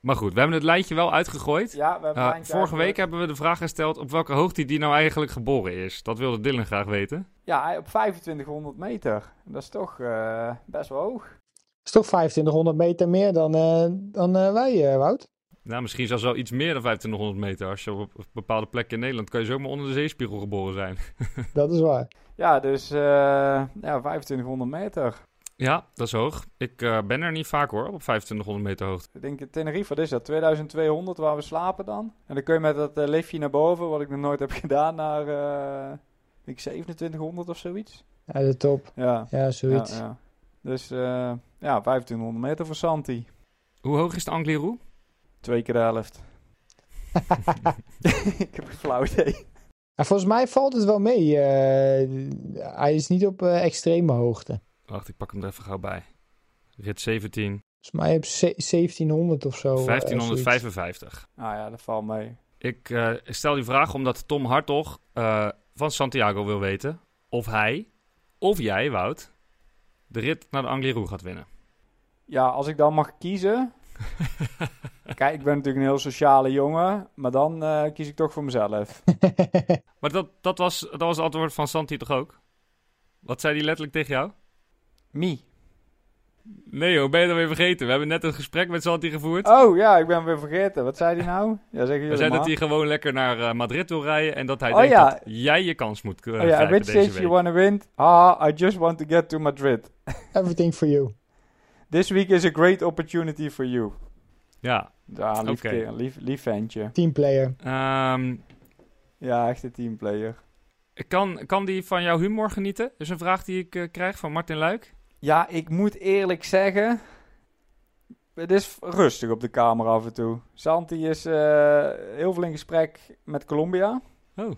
Maar goed, we hebben het lijntje wel uitgegooid. Ja, we hebben uh, vorige uitgegooid. week hebben we de vraag gesteld op welke hoogte die nou eigenlijk geboren is. Dat wilde Dylan graag weten. Ja, op 2500 meter. Dat is toch uh, best wel hoog. Dat is toch 2500 meter meer dan, uh, dan wij, Wout? Nou, misschien zelfs wel iets meer dan 2500 meter. Als je op, op bepaalde plekken in Nederland kan je zomaar onder de zeespiegel geboren zijn. [laughs] dat is waar. Ja, dus ja, 2500 meter. Ja, dat is hoog. Ik uh, ben er niet vaak hoor, op 2500 meter hoogte. Ik denk Tenerife, wat is dat? 2200 waar we slapen dan? En dan kun je met dat uh, liftje naar boven, wat ik nog nooit heb [laughs] gedaan, naar uh, ik 2700 of zoiets. Ja, de top. Ja, ja zoiets. Ja, ja. Dus ja, 2500 meter voor Santi. Hoe hoog is de Angliru? Twee keer de helft. [laughs] ik heb geen flauw idee. Volgens mij valt het wel mee. Eh, hij is niet op eh, extreme hoogte. Wacht, ik pak hem er even gauw bij. Rit 17, Volgens mij heb je 1700 of zo. eh, zoiets. 1555. Ah ja, dat valt mee. Ik eh, stel die vraag omdat Tom Hartog eh, van Santiago wil weten of hij, of jij, Wout, de rit naar de Angliru gaat winnen. Ja, als ik dan mag kiezen. [laughs] Kijk, ik ben natuurlijk een heel sociale jongen. Maar dan eh, kies ik toch voor mezelf. [laughs] Maar dat, dat, was, dat was het antwoord van Santi toch ook? Wat zei hij letterlijk tegen jou? Me. Nee joh, ben je dan weer vergeten? We hebben net een gesprek met Santi gevoerd. Oh ja, ik ben weer vergeten. Wat zei hij nou? Ja, zeggen We zeiden dat hij gewoon lekker naar eh, Madrid wil rijden en dat hij Oh, denkt ja. dat jij je kans moet uh, Oh ja, which deze stage you week. wanna win? Ah, I just want to get to Madrid. [laughs] Everything for you. This week is a great opportunity for you. Ja, Ja, lief, Oké. kerel, lief, lief ventje. Teamplayer. ehm, Ja, echt een teamplayer. ik kan, kan die van jouw humor genieten? Dat is een vraag die ik eh, krijg van Martin Luik. Ja, ik moet eerlijk zeggen. Het is rustig op de kamer af en toe. Santi is eh, heel veel in gesprek met Colombia. Oh. Dat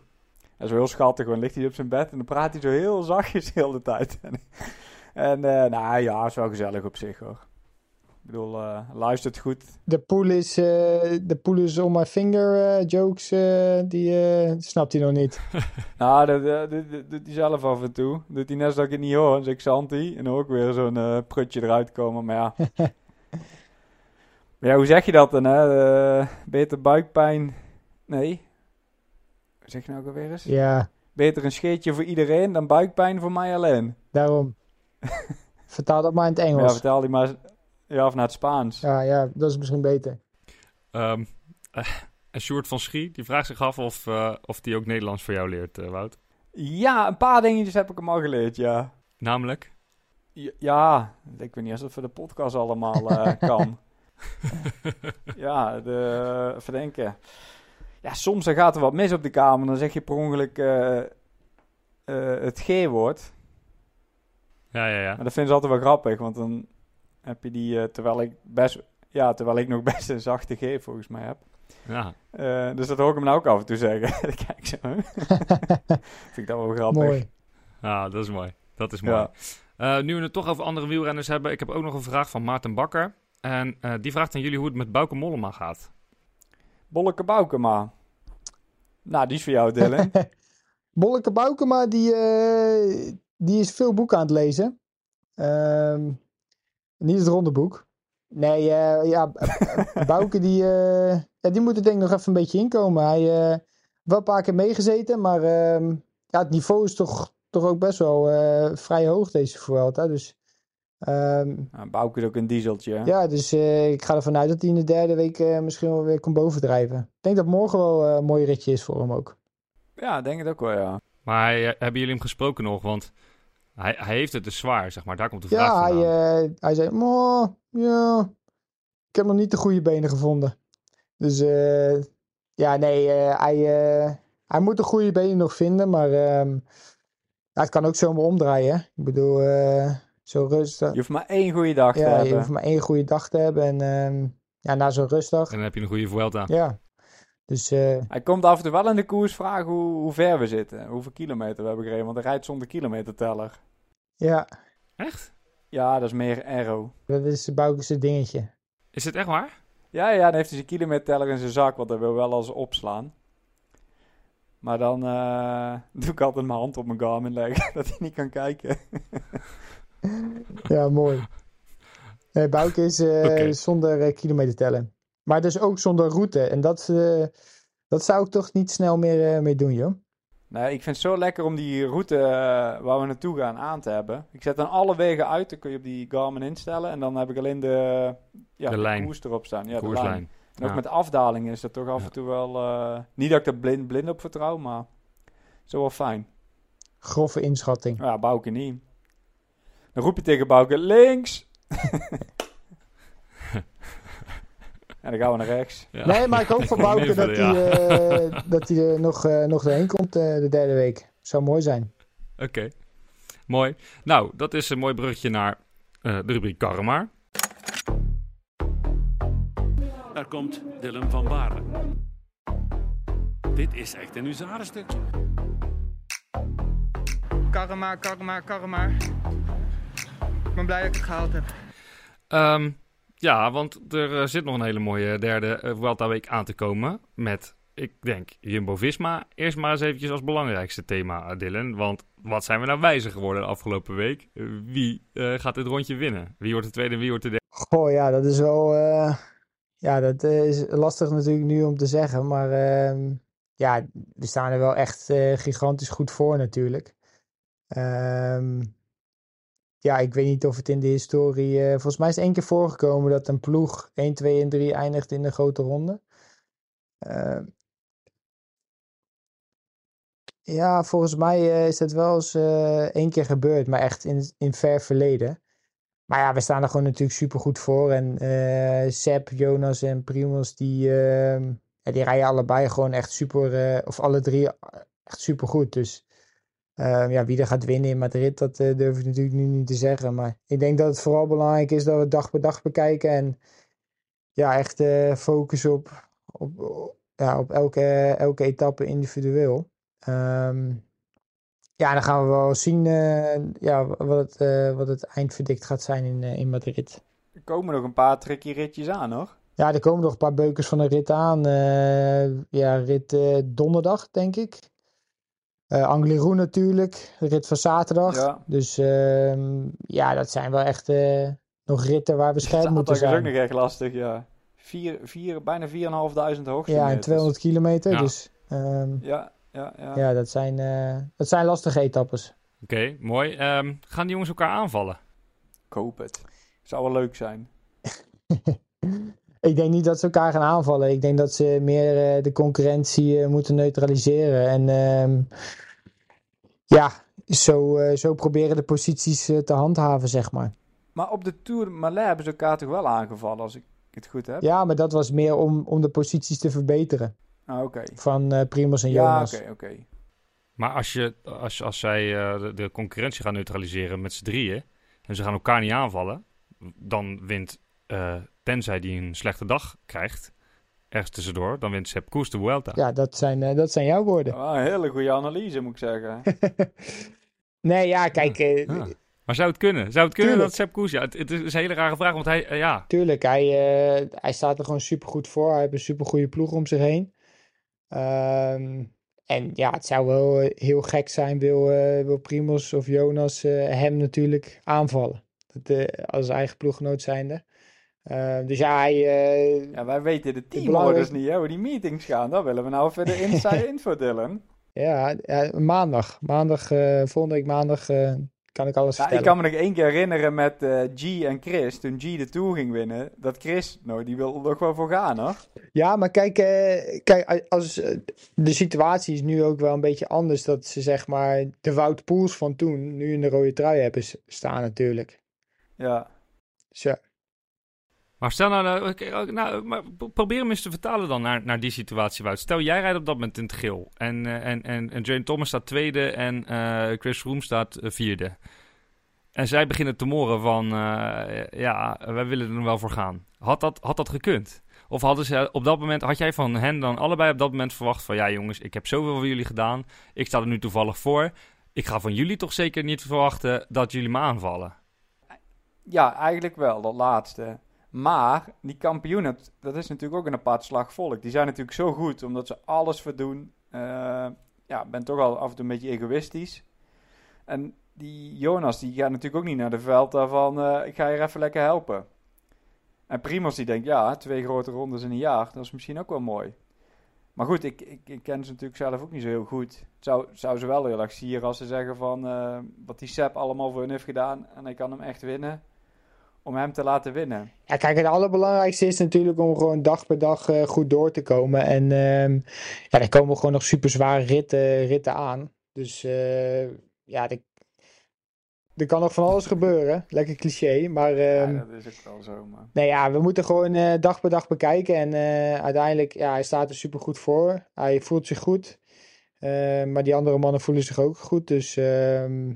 is wel heel schattig, gewoon ligt hij op zijn bed en dan praat hij zo heel zachtjes de hele tijd. [laughs] en eh, nou ja, is wel gezellig op zich hoor. Ik bedoel, eh, luistert goed. De pool is, eh, de pool is on my finger eh, jokes, eh, die eh, snapt hij nog niet. [laughs] Nou, dat, dat, dat- dat doet hij zelf af en toe. Doet hij net als ik het niet hoor. Dan zeg ik Santi. En dan ook weer zo'n prutje eruit komen. Maar ja. maar [laughs] ja, hoe zeg je dat dan, hè? Eh, beter buikpijn. Nee. Zeg je nou ook alweer eens? Ja, Beter een scheetje voor iedereen dan buikpijn voor mij alleen. daarom. [laughs] Vertaal dat maar in het Maar ja, Engels. vertel die maar. Ja, of naar het Spaans. Ja, ja, dat is misschien beter. Ehm eh, en Sjoerd van Schie, die vraagt zich af of, eh of die ook Nederlands voor jou leert, eh, Wout. Ja, een paar dingetjes heb ik hem al geleerd, ja. Namelijk? Ja, Ja, ik weet niet of dat voor de podcast allemaal eh, [laughs] kan. ja, de, even denken. Ja, soms dan gaat er wat mis op de kamer. Dan zeg je per ongeluk eh, eh, het G-woord. Ja, ja, ja. Maar dat vinden ze altijd wel grappig. Want dan heb je die, eh, terwijl ik best... Ja, terwijl ik nog [laughs] best een zachte G volgens mij heb. ja. Eh, dus dat hoor ik hem nou ook af en toe zeggen. [laughs] Kijk zo. [laughs] Vind ik dat wel grappig. Mooi. Ah, dat is mooi. Dat is mooi. Ja. Eh, nu we het toch over andere wielrenners hebben, ik heb ook nog een vraag van Maarten Bakker. En eh, die vraagt aan jullie hoe het met Bauke Mollema gaat. Bolleke Boukema. Nou, die is voor jou, Dylan. Bolleke Boukema, die, eh, die is veel boeken aan het lezen. Ehm, niet het ronde boek. Nee, eh, ja, [laughs] Bouke die, eh, ja, die moet er denk ik nog even een beetje inkomen. Hij eh wel een paar keer meegezeten, maar ehm, ja, het niveau is toch, toch ook best wel eh, vrij hoog deze Vuelta. Dus ehm, Nou, Bouke is ook een dieseltje. hè? ja, dus eh, ik ga ervan uit dat hij in de derde week eh, misschien wel weer komt bovendrijven. Ik denk dat morgen wel een mooi ritje is voor hem ook. Ja, denk het ook wel, ja. Maar hebben jullie hem gesproken nog? Want hij, hij heeft het dus zwaar, zeg maar. Daar komt de vraag Ja, hij, vandaan. eh, hij zei, "Moh, ja, ik heb nog niet de goede benen gevonden. Dus eh, ja, nee, eh, hij, eh, hij moet de goede benen nog vinden, maar ehm, ja, het kan ook zomaar omdraaien. hè. Ik bedoel, eh, zo rustig. Je hoeft maar één goede dag te Ja, je hebben. hoeft maar één goede dag te hebben en ehm, ja, na zo'n rustdag, En dan heb je een goede Vuelta. ja. Dus eh, Hij komt af en toe wel in de koers vragen hoe, hoe ver we zitten. Hoeveel kilometer we hebben gereden. Want hij rijdt zonder kilometerteller. ja, Echt? Ja, dat is meer aero. dat is Bouke's dingetje. Is het echt waar? Ja, ja, dan heeft hij zijn kilometerteller in zijn zak. Want hij wil wel als opslaan. Maar dan eh, [laughs] doe ik altijd mijn hand op mijn Garmin leggen. [laughs] dat hij niet kan kijken. Ja, mooi. [laughs] Nee, Bouke is eh, Oké. zonder eh, kilometer tellen. Maar dus ook zonder route. En dat, eh, dat zou ik toch niet snel meer eh, mee doen, joh. Nee, ik vind het zo lekker om die route eh, waar we naartoe gaan aan te hebben. Ik zet dan alle wegen uit. Dan kun je op die Garmin instellen. En dan heb ik alleen de, ja, De de lijn. koers erop staan. Ja, de lijn. Koerslijn. En ook met afdalingen is dat toch af Ja. en toe wel... eh, niet dat ik er blind, blind op vertrouw, maar zo wel fijn. Grove inschatting. Ja, Bouke niet. Dan roep je tegen Bouke, links! [laughs] en dan gaan we naar rechts. Ja. Nee, maar ik hoop [laughs] van Bouke dat Invullen, hij ja. eh, dat hij er nog, eh, nog doorheen komt eh, de derde week. Zou mooi zijn. Oké. Mooi. Nou, dat is een mooi bruggetje naar eh, de rubriek Karma. Daar komt Dylan van Baarle. Dit is echt een huzarenstukje. Karma, karma, karma. Ik ben blij dat ik het gehaald heb. Ehm, ja, want er eh, zit nog een hele mooie derde uh, Vuelta week aan te komen. Met, ik denk, Jumbo-Visma. Eerst maar eens eventjes als belangrijkste thema, Dylan. Want wat zijn we nou wijzer geworden de afgelopen week? Wie gaat dit rondje winnen? Wie wordt de tweede en wie wordt de derde? Goh, ja, dat is wel... ja, dat is lastig natuurlijk nu om te zeggen. Maar ehm, ja, we staan er wel echt gigantisch goed voor natuurlijk. Ehm ja, ik weet niet of het in de historie. Uh, volgens mij is één keer voorgekomen dat een ploeg 1, 2 en 3 eindigt in de grote ronde. Uh, ja, volgens mij uh, is dat wel eens één keer gebeurd, maar echt in, in ver verleden. Maar ja, we staan er gewoon natuurlijk super goed voor. En Seb, Jonas en Primos, die, ehm, die rijden allebei gewoon echt super, of alle drie echt super goed. Dus Ehm, ja, wie er gaat winnen in Madrid, dat uh, durf ik natuurlijk nu niet te zeggen. Maar ik denk dat het vooral belangrijk is dat we dag per dag bekijken. En ja, echt uh, focussen op, op, ja, op elke, elke etappe individueel. Um, ja, dan gaan we wel zien uh, ja, wat, het, wat het eindverdict gaat zijn in, in Madrid. Er komen nog een paar tricky ritjes aan, hoor. Ja, er komen nog een paar beukers van de rit aan. ja, rit donderdag, denk ik. Uh, Angliru natuurlijk, de rit van zaterdag. Ja. Dus uh, ja, dat zijn wel echt uh, nog ritten waar we scherp [laughs] moeten zijn. Dat is ook nog echt lastig, ja. Vier, vier, bijna 4.500 hoogte. Ja, en 200 kilometer. Ja. Dus um, ja, ja, ja. ja, dat zijn, uh, dat zijn lastige etappes. Oké, okay, mooi. Um, gaan die jongens elkaar aanvallen? Ik hoop het. Zou wel leuk zijn. [laughs] Ik denk niet dat ze elkaar gaan aanvallen. Ik denk dat ze meer uh, de concurrentie uh, moeten neutraliseren. En uh, ja, zo, uh, zo proberen de posities te handhaven, zeg maar. Maar op de Tour Malais hebben ze elkaar toch wel aangevallen, als ik het goed heb? Ja, maar dat was meer om, om de posities te verbeteren. Ah, oké. Van Primus en Jonas. Ja, oké, oké. Maar als, je, als, als zij de, de concurrentie gaan neutraliseren met z'n drieën... en ze gaan elkaar niet aanvallen... dan wint tenzij die een slechte dag krijgt, ergens tussendoor, dan wint Sepp Koes de Vuelta. Ja, dat zijn, uh, dat zijn jouw woorden. Oh, een hele goede analyse, moet ik zeggen. [laughs] nee, ja, kijk... Ja. Uh, ja. Maar zou het kunnen? Zou het kunnen Tuurlijk. dat Sepp Koes... Ja, het, het, is een hele rare vraag, want hij... Uh, ja. Tuurlijk, hij, hij staat er gewoon super goed voor. Hij heeft een super goede ploeg om zich heen. Um, en ja, het zou wel heel gek zijn, wil, wil Primos of Jonas hem natuurlijk aanvallen. Dat, als eigen ploeggenoot zijnde. Uh, dus ja, hij, uh, ja, wij weten de teamorders niet, hè, hoe die meetings gaan. Dat willen we nou even de [laughs] inside info delen. Ja, ja, maandag. Maandag, uh, volgende week maandag kan ik alles ja, vertellen. Ik kan me nog één keer herinneren met G en Chris, toen G de Tour ging winnen, dat Chris, nou, die wil er nog wel voor gaan, hoor. Ja, maar kijk, kijk als, de situatie is nu ook wel een beetje anders, dat ze zeg maar de Wout Poels van toen nu in de rode trui hebben staan natuurlijk. Ja. Zo. Maar stel nou, nou maar probeer hem eens te vertalen dan naar, naar die situatie, Wout. Stel, jij rijdt op dat moment in het geel. En, uh, en, en, en Jane Thomas staat tweede en uh, Chris Froome staat vierde. En zij beginnen te moren van, ja, wij willen er wel voor gaan. Had dat, had dat gekund? Of hadden ze op dat moment, had jij van hen dan allebei op dat moment verwacht van, ja jongens, ik heb zoveel voor jullie gedaan. Ik sta er nu toevallig voor. Ik ga van jullie toch zeker niet verwachten dat jullie me aanvallen? Ja, eigenlijk wel, dat laatste. Maar die kampioenen, dat is natuurlijk ook een apart slag volk. Die zijn natuurlijk zo goed, omdat ze alles verdoen. Uh, ja, ben toch al af en toe een beetje egoïstisch. En die Jonas, die gaat natuurlijk ook niet naar de veld daarvan, uh, ik ga je even lekker helpen. En Primos die denkt, ja, twee grote rondes in een jaar, dat is misschien ook wel mooi. Maar goed, ik, ik, ik ken ze natuurlijk zelf ook niet zo heel goed. Zou, zou ze wel heel erg sieren als ze zeggen van, uh, wat die Sepp allemaal voor hun heeft gedaan en hij kan hem echt winnen om hem te laten winnen. Ja, kijk, het allerbelangrijkste is natuurlijk om gewoon dag per dag uh, goed door te komen. En uh, ja, er komen gewoon nog super zware ritten, ritten aan. Dus uh, ja, de, er kan nog van alles gebeuren. Lekker cliché, maar... ja, dat is ook wel zo, man. Nee, ja, we moeten gewoon dag per dag bekijken. En uiteindelijk, ja, hij staat er super goed voor. Hij voelt zich goed. maar die andere mannen voelen zich ook goed. Dus ehm,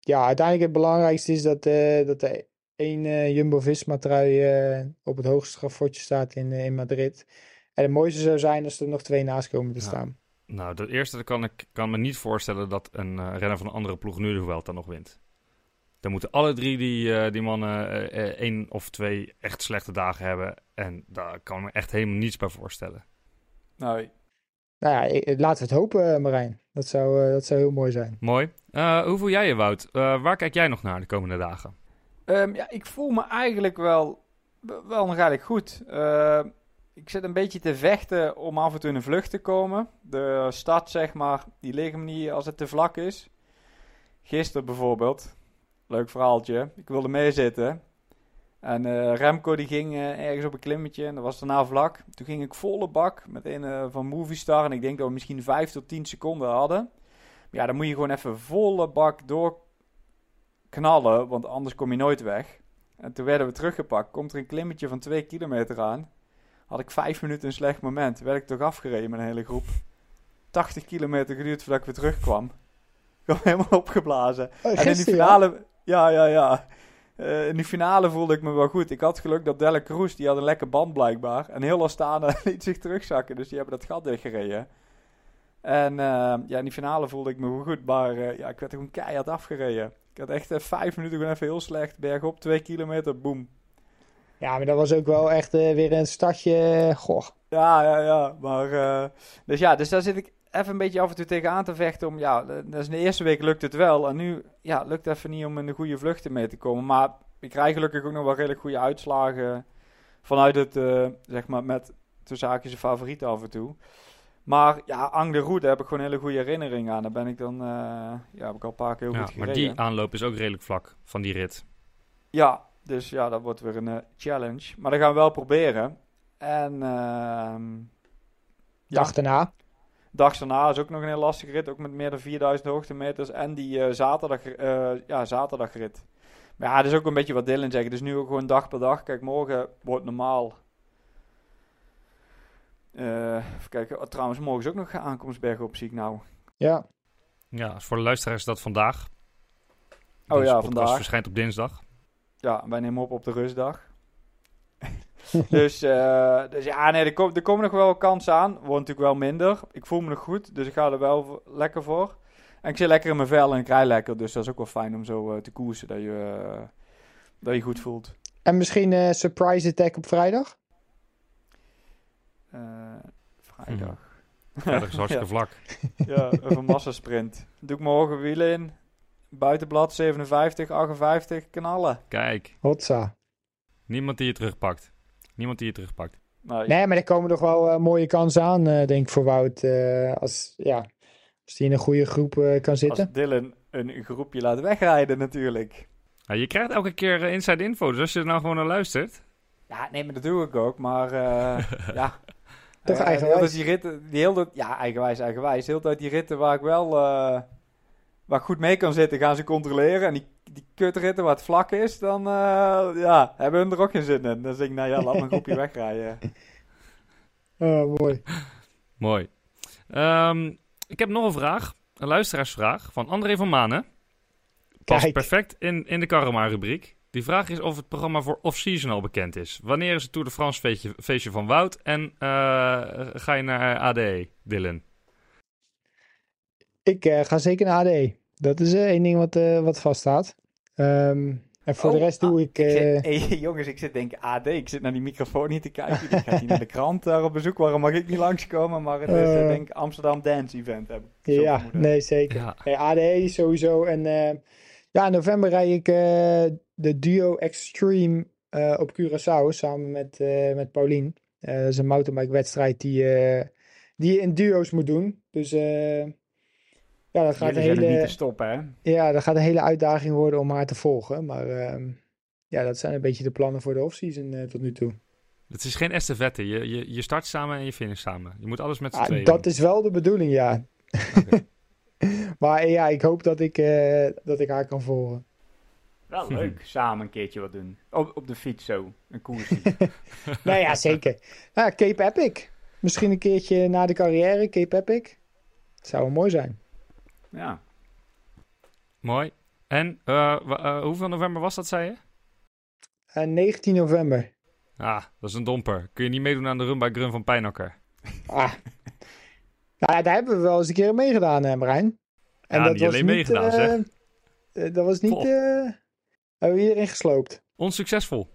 ja, uiteindelijk het belangrijkste is dat, dat de één uh, Jumbo-Visma-trui uh, op het hoogste strafotje staat in, uh, in Madrid. En het mooiste zou zijn als er nog twee naast komen te staan. Nou, de eerste kan ik kan me niet voorstellen dat een uh, renner van een andere ploeg nu de Vuelta nog wint. Dan moeten alle drie die, uh, die mannen uh, één of twee echt slechte dagen hebben. En daar kan ik me echt helemaal niets bij voorstellen. Nee. Nou ja, laten we het hopen, Marijn. Dat zou, dat zou heel mooi zijn. Mooi. hoe voel jij je, Wout? waar kijk jij nog naar de komende dagen? Um, ja, ik voel me eigenlijk wel, wel nog eigenlijk goed. Uh, ik zit een beetje te vechten om af en toe in een vlucht te komen. De stad, zeg maar, die ligt me niet als het te vlak is. Gisteren bijvoorbeeld, leuk verhaaltje. Ik wilde meezitten. En uh, Remco die ging uh, ergens op een klimmetje en dat was daarna vlak. Toen ging ik volle bak met een uh, van Movistar. En ik denk dat we misschien 5 tot 10 seconden hadden. Maar ja, dan moet je gewoon even volle bak doorknallen, want anders kom je nooit weg. En toen werden we teruggepakt. Komt er een klimmetje van 2 kilometer aan had ik vijf minuten een slecht moment. Werd ik toch afgereden met een hele groep. 80 kilometer geduurd voordat ik weer terugkwam. Ik kwam helemaal opgeblazen. Oh, en in die finale... Ja, ja, ja. Uh, in die finale voelde ik me wel goed. Ik had geluk dat Delle Cruz, die had een lekker band blijkbaar. En heel Astana [laughs] liet zich terugzakken. Dus die hebben dat gat dichtgereden. En uh, ja, in die finale voelde ik me wel goed. Maar uh, ja, ik werd gewoon keihard afgereden. Ik had echt vijf minuten gewoon even heel slecht. Bergop, twee kilometer, boem. Ja, maar dat was ook wel echt uh, weer een stadje. Goh. Ja, ja, ja. Maar, uh, dus ja, dus daar zit ik even een beetje af en toe tegenaan te vechten. Om, ja, dus in de eerste week lukt het wel. En nu ja, lukt het even niet om in de goede vluchten mee te komen. Maar ik krijg gelukkig ook nog wel redelijk goede uitslagen. Vanuit het, uh, zeg maar, met de zaakjes favorieten af en toe. Maar ja, Ang de Roede heb ik gewoon een hele goede herinnering aan. Daar ben ik dan, ja, heb ik al een paar keer heel ja, goed gereden. Maar die aanloop is ook redelijk vlak van die rit. Ja, dus ja, dat wordt weer een uh, challenge. Maar dat gaan we wel proberen. En uh, dag ja. daarna. Dag daarna is ook nog een heel lastige rit. Ook met meer dan 4000 hoogtemeters. En die uh, zaterdag, uh, ja, zaterdagrit. Maar ja, dat is ook een beetje wat Dylan zegt. Dus nu ook gewoon dag per dag. Kijk, morgen wordt normaal. Even kijken. Oh, trouwens, morgen is ook nog aankomstberg op, zie ik nou. Ja. Ja, voor de luisteraars is dat vandaag. Oh Deze ja, vandaag. verschijnt op dinsdag. Ja, wij nemen op op de rustdag. [laughs] dus, uh, dus ja, nee, er, kom, er komen nog wel kansen aan. Wordt natuurlijk wel minder. Ik voel me nog goed, dus ik ga er wel lekker voor. En ik zit lekker in mijn vel en ik rij lekker. Dus dat is ook wel fijn om zo uh, te koersen, dat je, uh, dat je goed voelt. En misschien een surprise attack op vrijdag? Vrijdag. Hm. Vrijdag is hartstikke [laughs] ja. vlak. ja, een massasprint. Doe ik morgen wielen in. Buitenblad 57, 58, knallen. Kijk. Hotza. Niemand die je terugpakt. Niemand die je terugpakt. Nee, nee maar er komen nog wel uh, mooie kansen aan, uh, denk ik, voor Wout. Uh, als, ja, als hij in een goede groep kan zitten. Als Dylan een groepje laat wegrijden natuurlijk. Ja, je krijgt elke keer inside info, dus als je er nou gewoon naar luistert. Ja, nee, maar dat doe ik ook. Maar [laughs] ja... Toch eigenwijs? Die ritten, die hele, ja, eigenwijs, eigenwijs. De hele tijd die ritten waar ik wel waar ik goed mee kan zitten, gaan ze controleren. En die, die kutritten waar het vlak is, dan uh, ja, hebben hun er ook geen zin in. Dan zeg ik, nou ja, laat mijn groepje [laughs] wegrijden. Oh, mooi. mooi. Um, ik heb nog een vraag, een luisteraarsvraag van André van Manen. Past Kijk. perfect in, in de Karma-rubriek. Die vraag is of het programma voor off-season al bekend is. Wanneer is het Tour de France feestje, feestje van Wout? En uh, ga je naar ADE, Dylan? Ik uh, ga zeker naar ADE. Dat is uh, één ding wat, uh, wat vaststaat. Um, en voor oh, de rest doe ah, ik... ik zit, [laughs] hey, jongens, ik zit denk AD. Ik zit naar die microfoon niet te kijken. Die gaat hier naar de krant daar op bezoek. Waarom mag ik niet langskomen? Maar het is denk ik Amsterdam Dance Event. Heb ik ja, vermoeden. nee, zeker. Ja. Hey, ADE sowieso. En ja, in november rij ik de Duo Extreme op Curaçao samen met, met Paulien. dat is een mountainbike wedstrijd die, die je in duo's moet doen. Dus... Ja, dat gaat een hele, niet te stoppen, hè? Ja, dat gaat een hele uitdaging worden om haar te volgen. Maar uh, ja, dat zijn een beetje de plannen voor de offseason uh, tot nu toe. Het is geen estafette. Je, je, je start samen en je finish samen. Je moet alles met z'n ah, tweeën Dat doen. is wel de bedoeling, ja. Okay. [laughs] maar ja, ik hoop dat ik, uh, dat ik haar kan volgen. Wel [laughs] leuk, samen een keertje wat doen. Op, op de fiets zo, een koersje. [laughs] nou ja, zeker. Nou, Cape Epic. Misschien een keertje na de carrière, Cape Epic. Dat zou wel mooi zijn. Ja. Mooi. En uh, uh, hoeveel november was dat, zei je? Uh, 19 november. Ah, dat is een domper. Kun je niet meedoen aan de run by Grun van Pijnakker? Ah. [laughs] Nou ja, daar hebben we wel eens een keer meegedaan, hè, Marijn. En ja, niet alleen meegedaan, uh, zeg. dat was niet... Hebben we hierin gesloopt. Onsuccesvol.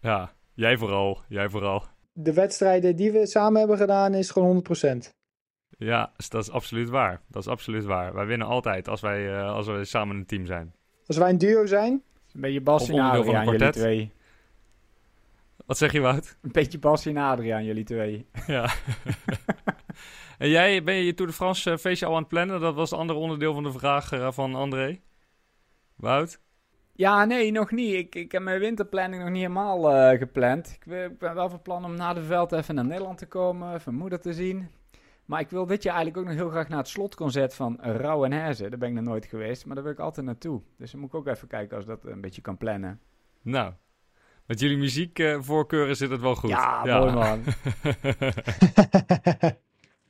Ja, jij vooral. Jij vooral. De wedstrijden die we samen hebben gedaan is gewoon 100%. Ja, dat is absoluut waar. Dat is absoluut waar. Wij winnen altijd als wij, uh, als wij samen een team zijn. Als wij een duo zijn? Een beetje Bas en Adriaan, jullie twee. Wat zeg je, Wout? Een beetje Bas en Adriaan, jullie twee. [laughs] Ja. [laughs] en jij, ben je je Tour de France eh, feestje al aan het plannen? Dat was het andere onderdeel van de vraag uh, van André. Wout? Ja, nee, nog niet. Ik, ik heb mijn winterplanning nog niet helemaal uh, gepland. Ik, ik, ben wel van plan om na de veld even naar Nederland te komen, even moeder te zien. Maar ik wil dit jaar eigenlijk ook nog heel graag naar het slotconcert van Rauw en Herzen. Daar ben ik nog nooit geweest, maar daar wil ik altijd naartoe. Dus dan moet ik ook even kijken als dat een beetje kan plannen. Nou, met jullie muziekvoorkeuren zit het wel goed. Ja, ja. mooi man. [laughs]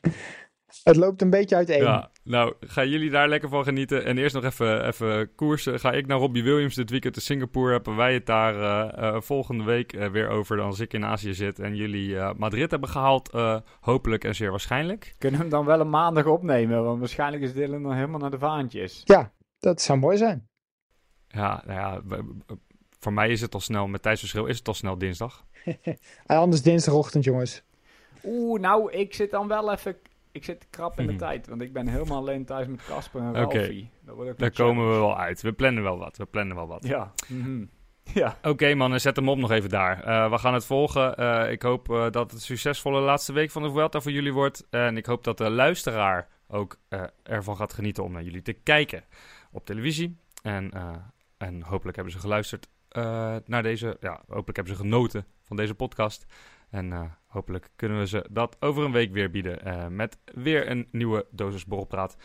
[laughs] Het loopt een beetje uiteen. Ja, nou, gaan jullie daar lekker van genieten. En eerst nog even, even koersen. Ga ik naar Robbie Williams dit weekend in Singapore. Hebben wij het daar uh, uh, volgende week uh, weer over dan als ik in Azië zit. En jullie Madrid hebben gehaald. hopelijk en zeer waarschijnlijk. Kunnen we hem dan wel een maandag opnemen? Want waarschijnlijk is Dylan dan helemaal naar de vaantjes. Ja, dat zou mooi zijn. Ja, nou ja, voor mij is het al snel, met tijdsverschil is het al snel dinsdag. [laughs] anders dinsdagochtend, jongens. Oeh, nou, ik zit dan wel even ik zit krap in de tijd, want ik ben helemaal alleen thuis met Casper en Ralfie. Okay. Daar komen we wel uit. We plannen wel wat. We plannen wel wat. Ja. Mm ja. Oké okay, mannen, zet hem op nog even daar. Uh, we gaan het volgen. Uh, ik hoop uh, dat het een succesvolle laatste week van de Vuelta voor jullie wordt. En ik hoop dat de luisteraar ook ervan gaat genieten om naar jullie te kijken op televisie. En, en hopelijk hebben ze geluisterd naar deze... Ja, hopelijk hebben ze genoten van deze podcast. En hopelijk kunnen we ze dat over een week weer bieden uh, met weer een nieuwe dosis borrelpraat.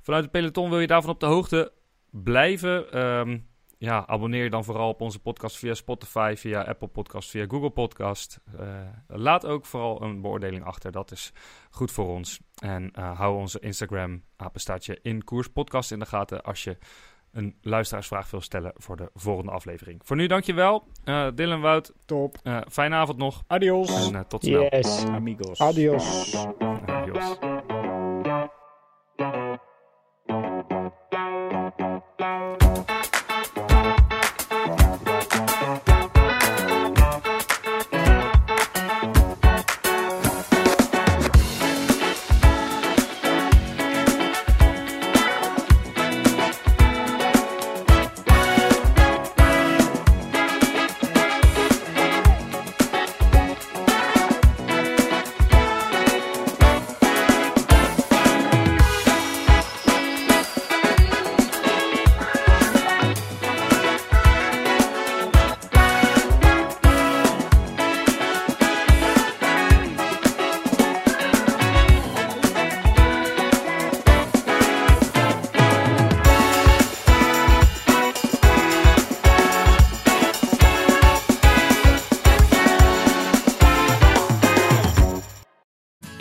Vanuit het peloton wil je daarvan op de hoogte blijven. Um, ja, abonneer je dan vooral op onze podcast via Spotify, via Apple Podcast, via Google Podcast. Uh, laat ook vooral een beoordeling achter, dat is goed voor ons. En hou onze Instagram apenstaartje in koers podcast in de gaten als je een luisteraarsvraag wil stellen voor de volgende aflevering. Voor nu dankjewel, uh, Dylan Wout. Top. Uh, fijne avond nog. Adios. En uh, tot snel. Yes. Amigos. Adios. Adios.